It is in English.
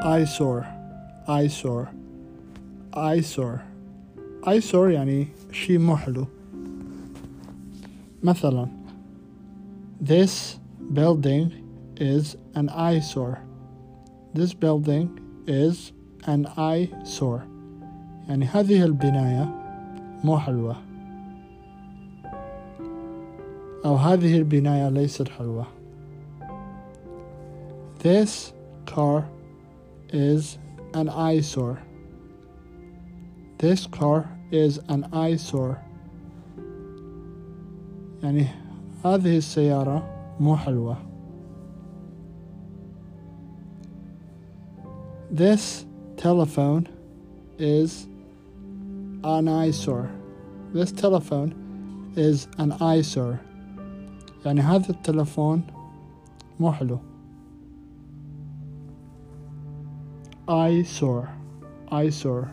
eyesore eyesore eyesore eyesore يعني شيء مو حلو مثلا This building is an eyesore This building is an eyesore يعني هذه البناية مو حلوة أو هذه البناية ليست حلوة This car is an eyesore. This car is an eyesore. يعني هذه السيارة مو حلوة. This telephone is an eyesore. This telephone is an eyesore. يعني هذا التلفون مو حلو. Eyesore eyesore